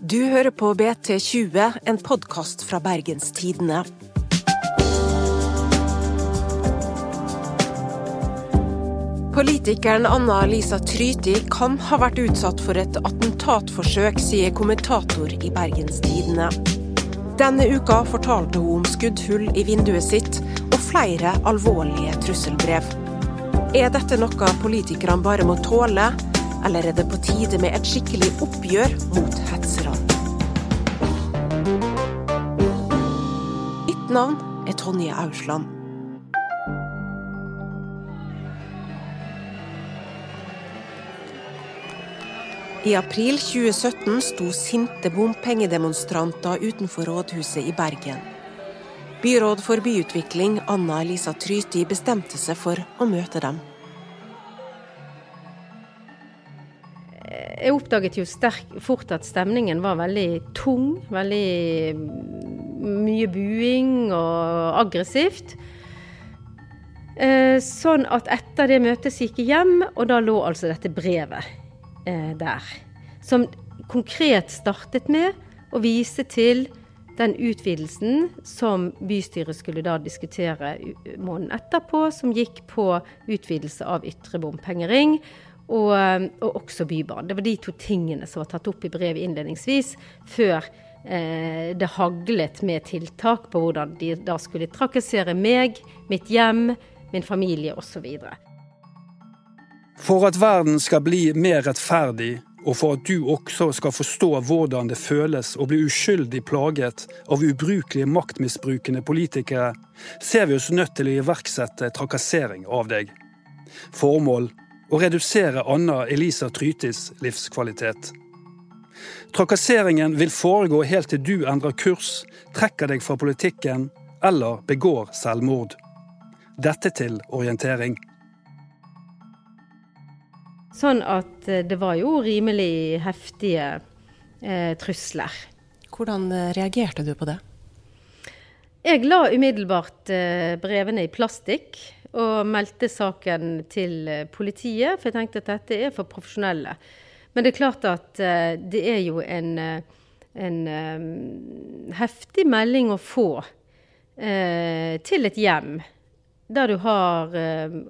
Du hører på BT20, en podkast fra Bergens Tidende. Politikeren Anna Lisa Tryti kan ha vært utsatt for et attentatforsøk, sier kommentator i Bergens Tidende. Denne uka fortalte hun om skuddhull i vinduet sitt og flere alvorlige trusselbrev. Er dette noe politikerne bare må tåle, eller er det på tide med et skikkelig oppgjør mot hetserne? Mitt navn er Tonje Ausland. I april 2017 sto sinte bompengedemonstranter utenfor rådhuset i Bergen. Byråd for byutvikling Anna Elisa Tryti bestemte seg for å møte dem. Jeg oppdaget jo sterk, fort at stemningen var veldig tung. Veldig mye buing og aggressivt. Eh, sånn at etter det møtet så gikk jeg hjem, og da lå altså dette brevet eh, der. Som konkret startet med å vise til den utvidelsen som bystyret skulle da diskutere måneden etterpå, som gikk på utvidelse av ytre bompengering. Og, og, også Bybanen. Det var de to tingene som var tatt opp i brevet innledningsvis, før eh, det haglet med tiltak på hvordan de da skulle trakassere meg, mitt hjem, min familie osv. For at verden skal bli mer rettferdig, og for at du også skal forstå hvordan det føles å bli uskyldig plaget av ubrukelige maktmisbrukende politikere, ser vi oss nødt til å iverksette trakassering av deg. Formål å redusere Anna Elisa Trytis livskvalitet. Trakasseringen vil foregå helt til du endrer kurs, trekker deg fra politikken eller begår selvmord. Dette til orientering. Sånn at eh, det var jo rimelig heftige eh, trusler. Hvordan eh, reagerte du på det? Jeg la umiddelbart eh, brevene i plastikk og meldte saken til eh, politiet, for jeg tenkte at dette er for profesjonelle. Men det er klart at uh, det er jo en, en um, heftig melding å få til et hjem der du har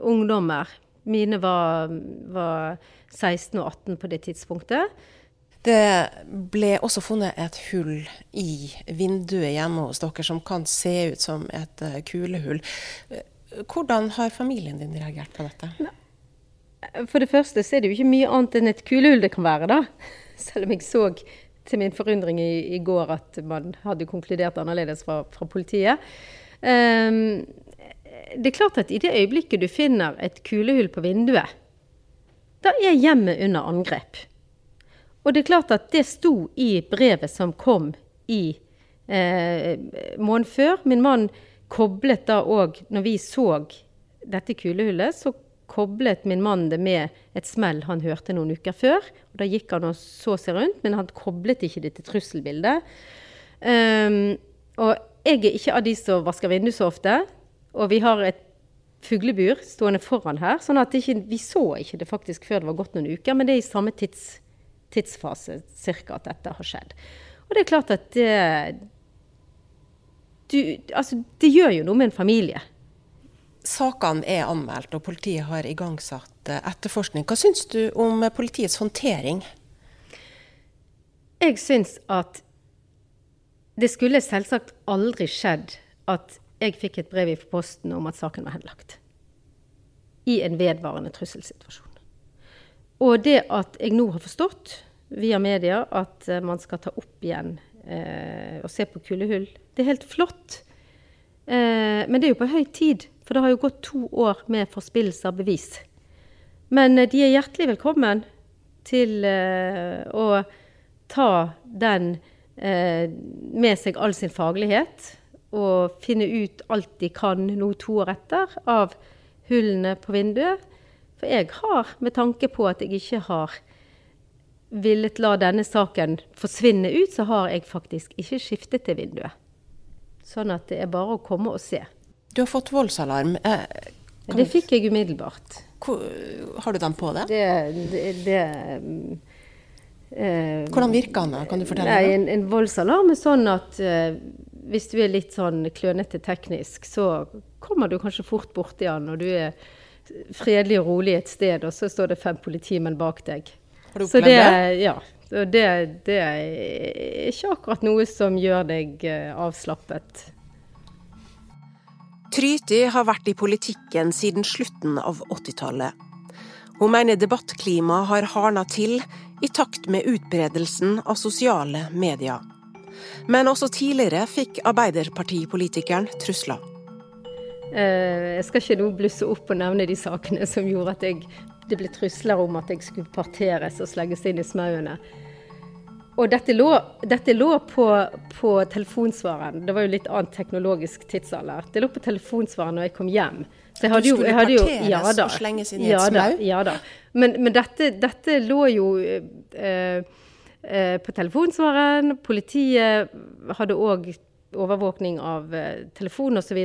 ungdommer mine var, var 16 og 18 på det tidspunktet. Det ble også funnet et hull i vinduet hjemme hos dere som kan se ut som et kulehull. Hvordan har familien din reagert på dette? For det første så er det jo ikke mye annet enn et kulehull det kan være, da. Selv om jeg så til min forundring i, i går at man hadde konkludert annerledes fra, fra politiet. Um, det er klart at i det øyeblikket du finner et kulehull på vinduet, da er hjemmet under angrep. Og det er klart at det sto i brevet som kom i eh, måneden før. Min mann koblet da òg, når vi så dette kulehullet, så koblet min mann det med et smell han hørte noen uker før. Og da gikk han og så seg rundt, men han koblet ikke det til trusselbildet. Um, og jeg er ikke av de som vasker vinduet så ofte. Og vi har et fuglebur stående foran her, sånn at ikke, vi så ikke det faktisk før det var gått noen uker, men det er i samme tids, tidsfase cirka at dette har skjedd. Og det er klart at det, du, altså, det gjør jo noe med en familie. Sakene er anmeldt, og politiet har igangsatt eh, etterforskning. Hva syns du om politiets håndtering? Jeg syns at det skulle selvsagt aldri skjedd at jeg fikk et brev i posten om at saken var henlagt. I en vedvarende trusselsituasjon. Og det at jeg nå har forstått via media at eh, man skal ta opp igjen eh, og se på kulehull, det er helt flott. Eh, men det er jo på høy tid, for det har jo gått to år med forspillelse av bevis. Men eh, de er hjertelig velkommen til eh, å ta den eh, med seg all sin faglighet og finne ut alt de kan nå to år etter av hullene på vinduet. For jeg har, med tanke på at jeg ikke har villet la denne saken forsvinne ut, så har jeg faktisk ikke skiftet det vinduet. Sånn at det er bare å komme og se. Du har fått voldsalarm. Eh, det fikk jeg umiddelbart. Hvor, har du den på det? Det, det, det Eh, Hvordan virker den? da? Kan du fortelle? Nei, en, en voldsalarm er sånn at eh, hvis du er litt sånn klønete teknisk, så kommer du kanskje fort borti den når du er fredelig og rolig et sted, og så står det fem politimenn bak deg. Har du opplevd det? Ja. Det, det, er ikke akkurat noe som gjør deg eh, avslappet. Tryti har vært i politikken siden slutten av 80-tallet. Hun mener debattklimaet har hardna til i takt med utbredelsen av sosiale medier. Men også tidligere fikk Arbeiderpartipolitikeren trusler. Eh, jeg skal ikke nå blusse opp og nevne de sakene som gjorde at jeg, det ble trusler om at jeg skulle parteres og slegges inn i smauene. Og dette lå, dette lå på, på, telefonsvaren. Det var jo litt annen teknologisk tidsalder. Det lå på telefonsvaren når jeg kom hjem. Så jeg hadde du skulle jo, parteres ja, da, og slenges inn i ja, et smau? Ja da. Men, men dette, dette, lå jo eh, eh, på telefonsvaren. Politiet hadde òg overvåkning av eh, telefon osv.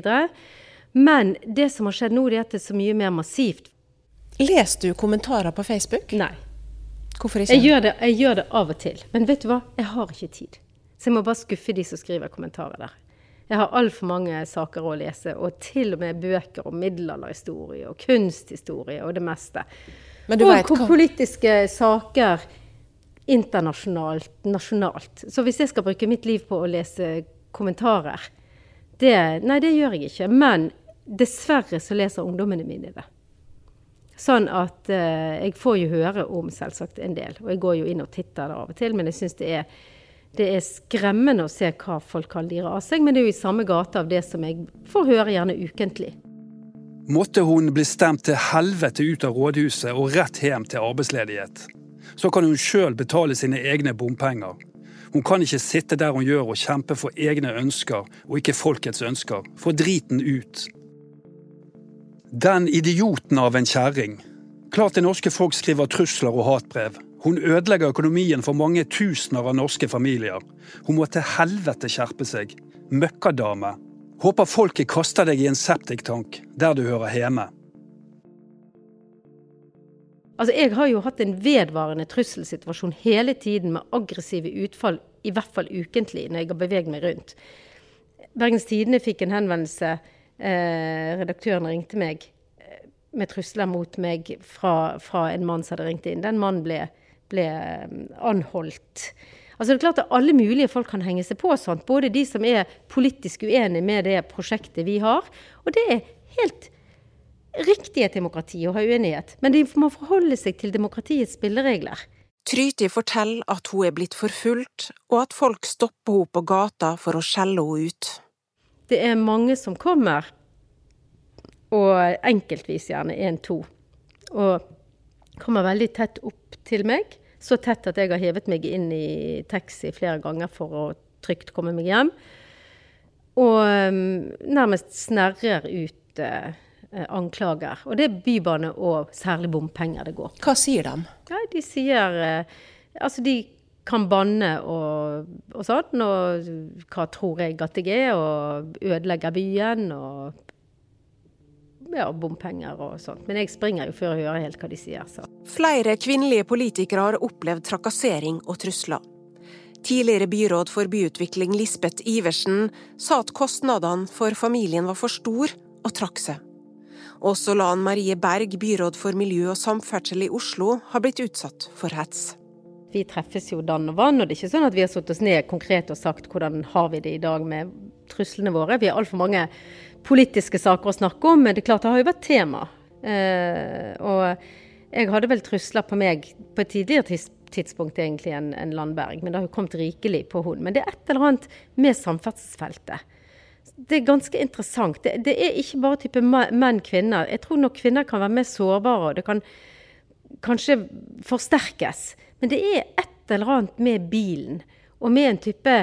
Men det som har skjedd nå, det er at det er så mye mer massivt. Leser du kommentarer på Facebook? Nei. Hvorfor ikke? Jeg gjør, det, jeg gjør det av og til. Men vet du hva? Jeg har ikke tid. Så jeg må bare skuffe de som skriver kommentarer der. Jeg har altfor mange saker å lese, og til og med bøker om middelalderhistorie og kunsthistorie og det meste. og vet, politiske saker internasjonalt, nasjonalt. Så hvis jeg skal bruke mitt liv på å lese kommentarer, det, nei, det gjør jeg ikke. Men dessverre så leser ungdommene mine det. Sånn at eh, jeg får jo høre om selvsagt en del. Og jeg går jo inn og titter der av og til, men jeg syns det, det, er skremmende å se hva folk kan lire av seg. Men det er jo i samme gate av det som jeg får høre gjerne ukentlig. Måtte hun bli stemt til helvete ut av rådhuset og rett hjem til arbeidsledighet. Så kan hun sjøl betale sine egne bompenger. Hun kan ikke sitte der hun gjør og kjempe for egne ønsker og ikke folkets ønsker. Få driten ut. Den idioten av en kjerring. Klart det norske folk skriver trusler og hatbrev. Hun ødelegger økonomien for mange tusener av norske familier. Hun må til helvete skjerpe seg. Møkkadame. Håper folket kaster deg i en septiktank, der du hører hjemme. Altså, jeg har jo hatt en vedvarende trusselsituasjon hele tiden med aggressive utfall, i hvert fall ukentlig, når jeg har beveget meg rundt. Bergens Tidende fikk en henvendelse eh, redaktøren ringte meg eh, med trusler mot meg fra, fra, en mann som hadde ringt inn. Den mannen ble, ble eh, anholdt. Altså det er klart at Alle mulige folk kan henge seg på sånt. Både de som er politisk uenige med det prosjektet vi har. Og det er helt riktig et demokrati å ha uenighet. Men de må forholde seg til demokratiets spilleregler. Tryti forteller at hun er blitt forfulgt, og at folk stopper henne på gata for å skjelle henne ut. Det er mange som kommer, og enkeltvis gjerne én-to. Og kommer veldig tett opp til meg. Så tett at jeg har hevet meg inn i taxi flere ganger for å trygt komme meg hjem. Og um, nærmest snerrer ut eh, anklager. Og det er bybane og særlig bompenger det går Hva sier de? Ja, de sier eh, Altså, de kan banne og, og sånn. Og hva tror jeg at jeg er, og ødelegger byen og ja, bompenger og sånt. Men jeg springer jo før jeg hører helt hva de sier. Så. Flere kvinnelige politikere har opplevd trakassering og trusler. Tidligere byråd for byutvikling Lisbeth Iversen sa at kostnadene for familien var for stor, og trakk seg. Også Lan Marie Berg, byråd for miljø og samferdsel i Oslo, har blitt utsatt for hets. Vi treffes jo dann og vann, og det er ikke sånn at vi har satt oss ned konkret og sagt hvordan har vi det i dag med truslene våre. Vi har altfor mange politiske saker å snakke om, men det er klart det har jo vært tema. Eh, og jeg hadde vel trusler på meg på et tidligere tidspunkt egentlig enn en Landberg, men det har jo kommet rikelig på henne. Men det er et eller annet med samferdselsfeltet. Det er ganske interessant. Det, det er ikke bare type menn-kvinner. Jeg tror nok kvinner kan være mer sårbare, og det kan kanskje forsterkes. Men det er et eller annet med bilen, og med en type,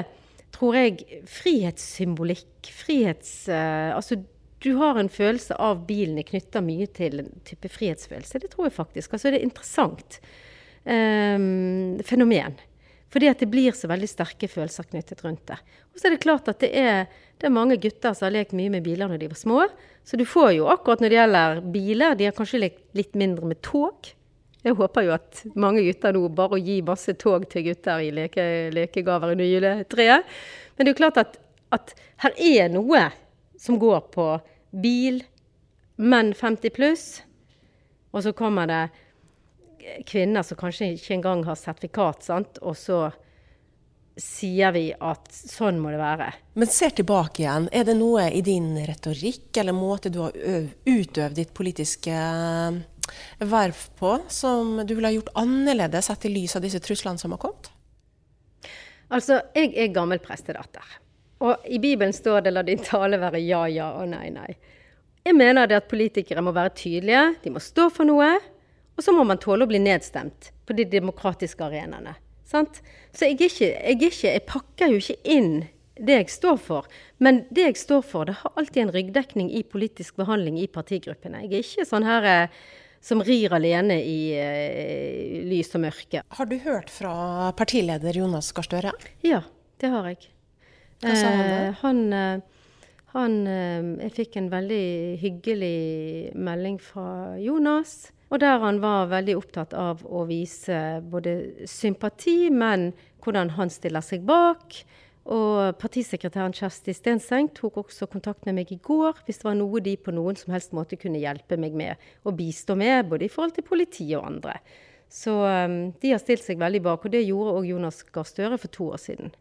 tror jeg, frihetssymbolikk. Frihets... Uh, altså, du har en følelse av bilen er knytta mye til en type frihetsfølelse. Det tror jeg faktisk. Altså, det er et interessant um, fenomen. Fordi at det blir så veldig sterke følelser knyttet rundt det. Og så er det klart at det er, det er, mange gutter som har lekt mye med biler når de var små. Så du får jo akkurat når det gjelder biler, de har kanskje lekt litt mindre med tog Jeg håper jo at mange gutter nå bare å gi masse tog til gutter i leke, lekegaver under juletreet. Men det er jo klart at, at her er noe som går på bil, menn 50 pluss, og så kommer det kvinner som kanskje ikke engang har sertifikat, sant? og så sier vi at sånn må det være. Men ser tilbake igjen, er det noe i din retorikk eller måte du har utøvd ditt politiske eh, verv på som du ville ha gjort annerledes sett i lys av disse truslene som har kommet? Altså, jeg er gammel prestedatter. Og i Bibelen står det 'la din tale være ja, ja og nei, nei'. Jeg mener det at politikere må være tydelige, de må stå for noe, og så må man tåle å bli nedstemt på de demokratiske arenaene. Sant? Så jeg, ikke, jeg, ikke, jeg pakker jo ikke inn det jeg står for. Men det jeg står for, det har alltid en ryggdekning i politisk behandling i partigruppene. Jeg er ikke sånn her eh, som rir alene i uh, lys og mørke. Har du hørt fra partileder Jonas Gahr Støre? Ja, det har jeg. Hva sa han da? Uh, han, uh, han Jeg fikk en veldig hyggelig melding fra Jonas. Og der han var veldig opptatt av å vise både sympati, men hvordan han stiller seg bak. Og partisekretæren Kjersti Stenseng tok også kontakt med meg i går hvis det var noe de på noen som helst måte kunne hjelpe meg med og bistå med, både i forhold til politi og andre. Så um, de har stilt seg veldig bak, og det gjorde òg Jonas Gahr Støre for to år siden.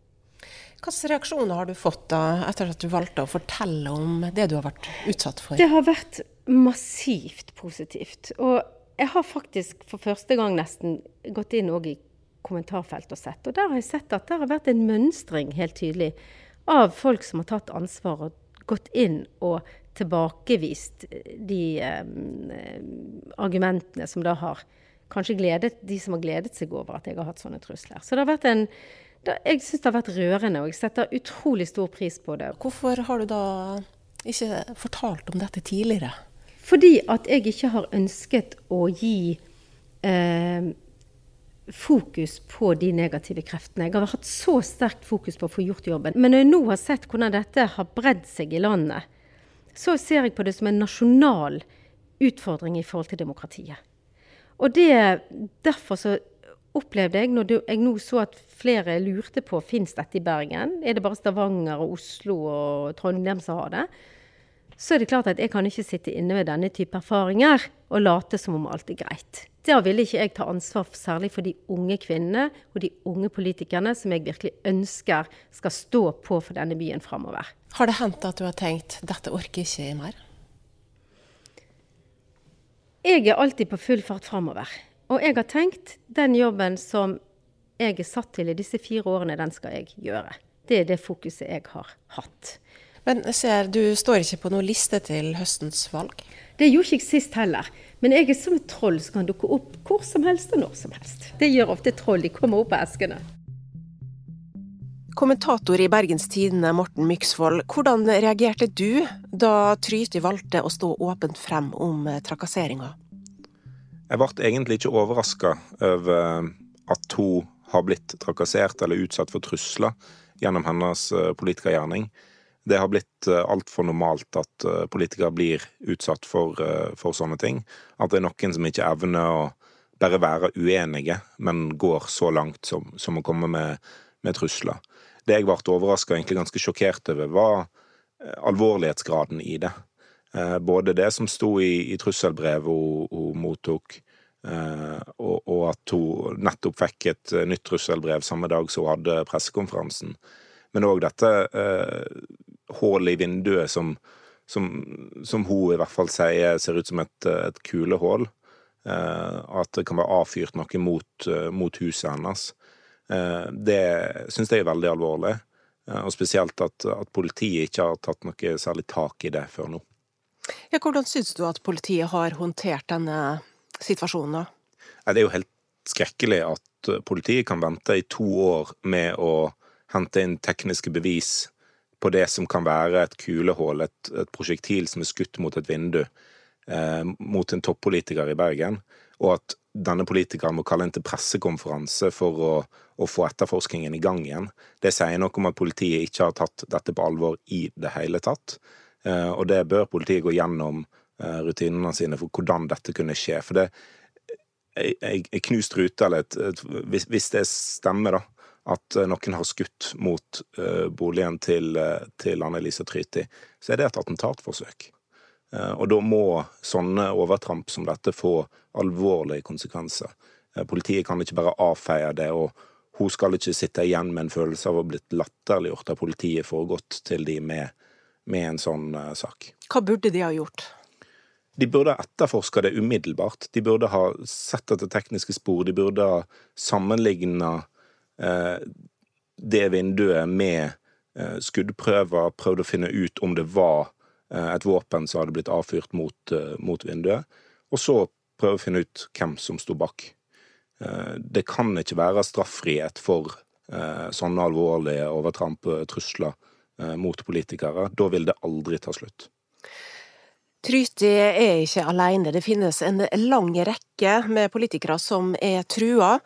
Hvilke reaksjoner har du fått da, etter at du valgte å fortelle om det du har vært utsatt for? Det har vært massivt positivt. Og jeg har faktisk for første gang nesten gått inn i kommentarfelt og sett. Og der har jeg sett at det har vært en mønstring, helt tydelig, av folk som har tatt ansvar og gått inn og tilbakevist de um, argumentene som da har kanskje gledet de som har gledet seg over at jeg har hatt sånne trusler. Så det har vært en da, Jeg syns det har vært rørende, og jeg setter utrolig stor pris på det. Hvorfor har du da ikke fortalt om dette tidligere? Fordi at jeg ikke har ønsket å gi eh, fokus på de negative kreftene. Jeg har hatt så sterkt fokus på å få gjort jobben. Men når jeg nå har sett hvordan dette har bredd seg i landet, så ser jeg på det som en nasjonal utfordring i forhold til demokratiet. Og det, derfor så opplevde jeg, når jeg nå så at flere lurte på fins dette i Bergen, er det bare Stavanger og Oslo og Trondheim som har det, så er det klart at jeg kan ikke sitte inne med denne type erfaringer og late som om alt er greit. Da ville ikke jeg ta ansvar særlig for de unge kvinnene og de unge politikerne som jeg virkelig ønsker skal stå på for denne byen framover. Har det hendt at du har tenkt dette orker ikke jeg mer? Jeg er alltid på full fart framover. Og jeg har tenkt den jobben som jeg er satt til i disse fire årene, den skal jeg gjøre. Det er det fokuset jeg har hatt. Men ser, du står ikke på noen liste til høstens valg? Det gjorde ikke jeg sist heller. Men jeg er som et troll som kan dukke opp hvor som helst og når som helst. Det gjør ofte troll. De kommer opp av eskene. Kommentator i Bergens Tidende, Morten Myksvold. Hvordan reagerte du da Tryti valgte å stå åpent frem om eh, trakasseringa? Jeg ble egentlig ikke overraska over at hun har blitt trakassert eller utsatt for trusler gjennom hennes eh, politikergjerning det har blitt uh, altfor normalt at uh, politikere blir utsatt for, uh, for, sånne ting. At det er noen som ikke evner å bare være uenige, men går så langt som, som å komme med, med, trusler. Det jeg ble overraska og egentlig ganske sjokkert over, var alvorlighetsgraden i det. Både det som sto i, i trusselbrevet hun, hun mottok, og, og, at hun nettopp fikk et nytt trusselbrev samme dag som hun hadde pressekonferansen. Men òg dette hullet i vinduet som, som, som, hun i hvert fall sier ser ut som et, et kulehull. Eh, at det kan være avfyrt noe mot, eh, mot huset hennes. Eh, det syns jeg er veldig alvorlig. Og spesielt at, at, politiet ikke har tatt noe særlig tak i det før nå. Ja, hvordan syns du at politiet har håndtert denne situasjonen? Ja, det er jo helt skrekkelig at politiet kan vente i to år med å hente inn tekniske bevis på det som kan være et kulehull, et, et prosjektil som er skutt mot et vindu, eh, mot en toppolitiker i Bergen, og at denne politikeren må kalle inn til pressekonferanse for å, å, få etterforskningen i gang igjen. Det sier noe om at politiet ikke har tatt dette på alvor i det hele tatt. Eh, og det bør politiet gå gjennom eh, rutinene sine for hvordan dette kunne skje. For det, ei knust rute, eller et, et, hvis, hvis, det stemmer, da, at noen har skutt mot uh, boligen til, til Anne-Elise Tryti, så er det et attentatforsøk. Og da må sånne overtramp som dette få alvorlige konsekvenser. Politiet kan ikke bare avfeie det, og hun skal ikke sitte igjen med en følelse av å ha blitt latterliggjort av politiet for å gått til de med, med en sånn sak. Hva burde de ha gjort? De burde ha etterforska det umiddelbart. De burde ha sett etter tekniske spor. De burde ha sammenligna eh, det vinduet med eh, skuddprøver, prøvde å finne ut om det var eh, et våpen som hadde blitt avfyrt mot, eh, mot, vinduet, og så prøve å finne ut hvem som sto bak. Eh, det kan ikke være straffrihet for eh, sånne alvorlige overtramp, trusler, mot politikere. Da vil det aldri ta slutt. Tryti er ikke alene. Det finnes en lang rekke med politikere som er trua.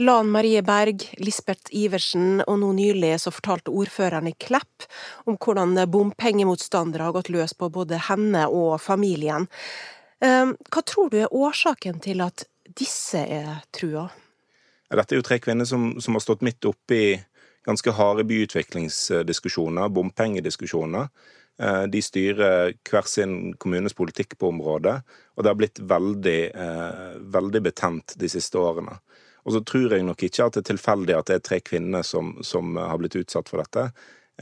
Lan Marie Berg, Lisbeth Iversen og nå nylig så fortalte ordføreren i Klepp om hvordan bompengemotstandere har gått løs på både henne og familien. Ehm, hva tror du er årsaken til at disse er trua? Dette er jo tre kvinner som, som har stått midt oppe i ganske harde byutviklingsdiskusjoner, bompengediskusjoner. Eh, de styrer hver sin kommunes politikk på området, og det har blitt veldig, eh, veldig betent de siste årene. Og så tror jeg nok ikke at det er tilfeldig at det er tre kvinner som, som har blitt utsatt for dette.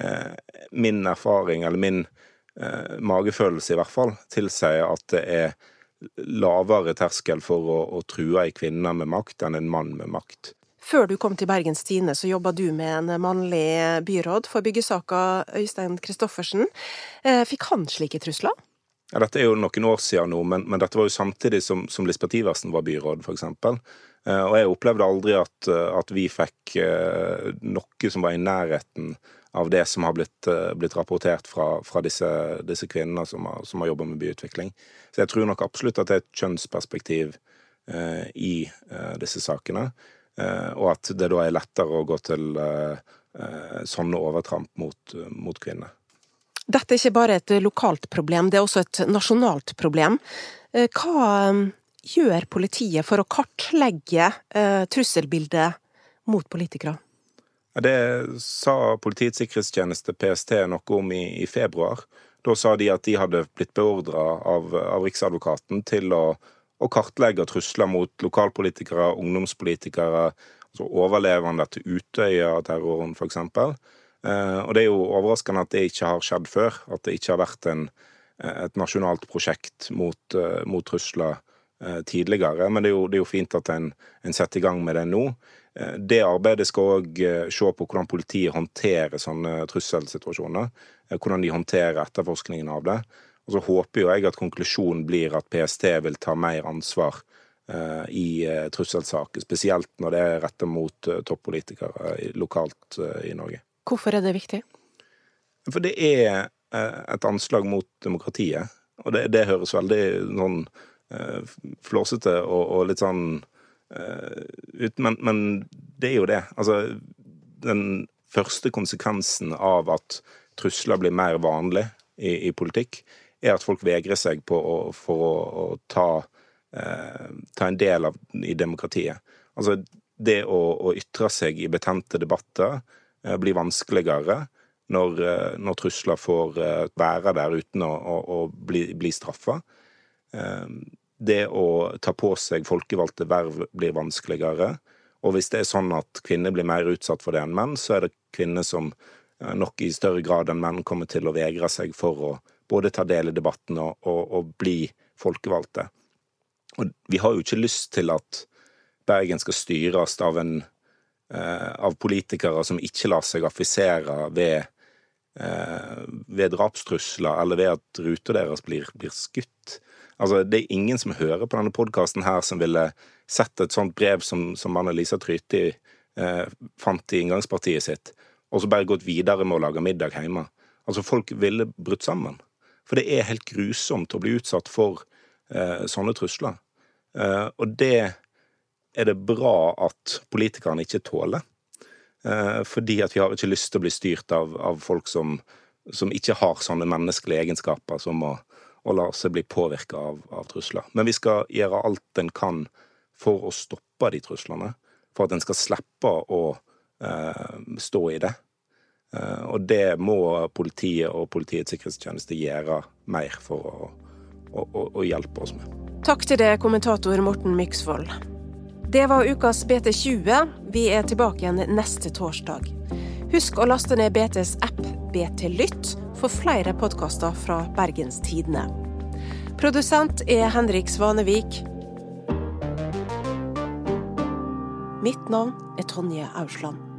Eh, min erfaring, eller min magefølelse i hvert fall, tilsier at det er lavere terskel for å, å true ei kvinne med makt enn en mann med makt. Før du kom til Bergens Tidende, så jobba du med en mannlig byråd for byggesaka, Øystein Christoffersen. Eh, fikk han slike trusler? Ja, dette er jo noen år siden nå, men, men dette var jo samtidig som, som Lisbeth Iversen var byråd, f.eks. Eh, og jeg opplevde aldri at, at, vi fikk eh, noe som var i nærheten av det som har blitt, blitt rapportert fra, fra disse, disse, kvinnene som har, som har jobba med byutvikling. Så jeg tror nok absolutt at det er et kjønnsperspektiv eh, i eh, disse sakene. Eh, og at det da er lettere å gå til eh, eh, sånne overtramp mot, mot kvinner. Dette er ikke bare et lokalt problem, det er også et nasjonalt problem. Hva gjør politiet for å kartlegge trusselbildet mot politikere? Det sa Politiets sikkerhetstjeneste, PST, noe om i, i, februar. Da sa de at de hadde blitt beordra av, av Riksadvokaten til å og kartlegger trusler mot lokalpolitikere, ungdomspolitikere, altså overlevende til Utøya-terroren f.eks. Eh, og det er jo overraskende at det ikke har skjedd før. At det ikke har vært en, et nasjonalt prosjekt mot, eh, mot trusler eh, tidligere. Men det er jo, det er jo fint at en, en, setter i gang med det nå. Det arbeidet skal òg se på hvordan politiet håndterer sånne trusselsituasjoner. Hvordan de håndterer etterforskningen av det. Og så håper jo jeg at konklusjonen blir at PST vil ta mer ansvar uh, i uh, trusselsaker, spesielt når det er rettet mot uh, toppolitikere lokalt i Norge. Hvorfor er det viktig? For det er et anslag mot demokratiet. Og det, det høres veldig sånn flåsete og, og, litt sånn ut, men, men det er jo det. Altså, den første konsekvensen av at trusler blir mer vanlig i, i politikk, er at folk vegrer seg å, for å, å ta, eh, ta, en del av i demokratiet. Altså, det å, å ytre seg i betente debatter eh, blir vanskeligere når, eh, når, trusler får eh, være der uten å, å, bli, bli straffa. Eh, det å ta på seg folkevalgte verv blir vanskeligere. Og hvis det er sånn at kvinner blir mer utsatt for det enn menn, så er det kvinner som nok i større grad enn menn kommer til å vegre seg for å både ta del i debatten og, og, og bli folkevalgte. Og vi har jo ikke lyst til at Bergen skal styres av, en, eh, av politikere som ikke lar seg affisere ved, eh, ved drapstrusler eller ved at ruta deres blir, blir, skutt. Altså, det er ingen som hører på denne podkasten her som ville sett et sånt brev som, som Anne-Lisa Tryti eh, fant i inngangspartiet sitt, og så bare gått videre med å lage middag hjemme. Altså, folk ville brutt sammen. For det er helt grusomt å bli utsatt for eh, sånne trusler. Eh, og det er det bra at politikerne ikke tåler. Eh, fordi at vi har ikke lyst til å bli styrt av, av folk som, som, ikke har sånne menneskelige egenskaper som å, å la seg bli påvirka av, av, trusler. Men vi skal gjøre alt en kan for å stoppe de truslene. For at en skal slippe å eh, stå i det. Eh, og det må politiet og Politiets sikkerhetstjeneste gjøre mer for å, å, å, hjelpe oss med. Takk til det, kommentator Morten Myksvold. Det var ukas BT20. Vi er tilbake igjen neste torsdag. Husk å laste ned BTs app BT Lytt for flere podkaster fra Bergens Tidende. Produsent er Henrik Svanevik. Mitt navn er Tonje Ausland.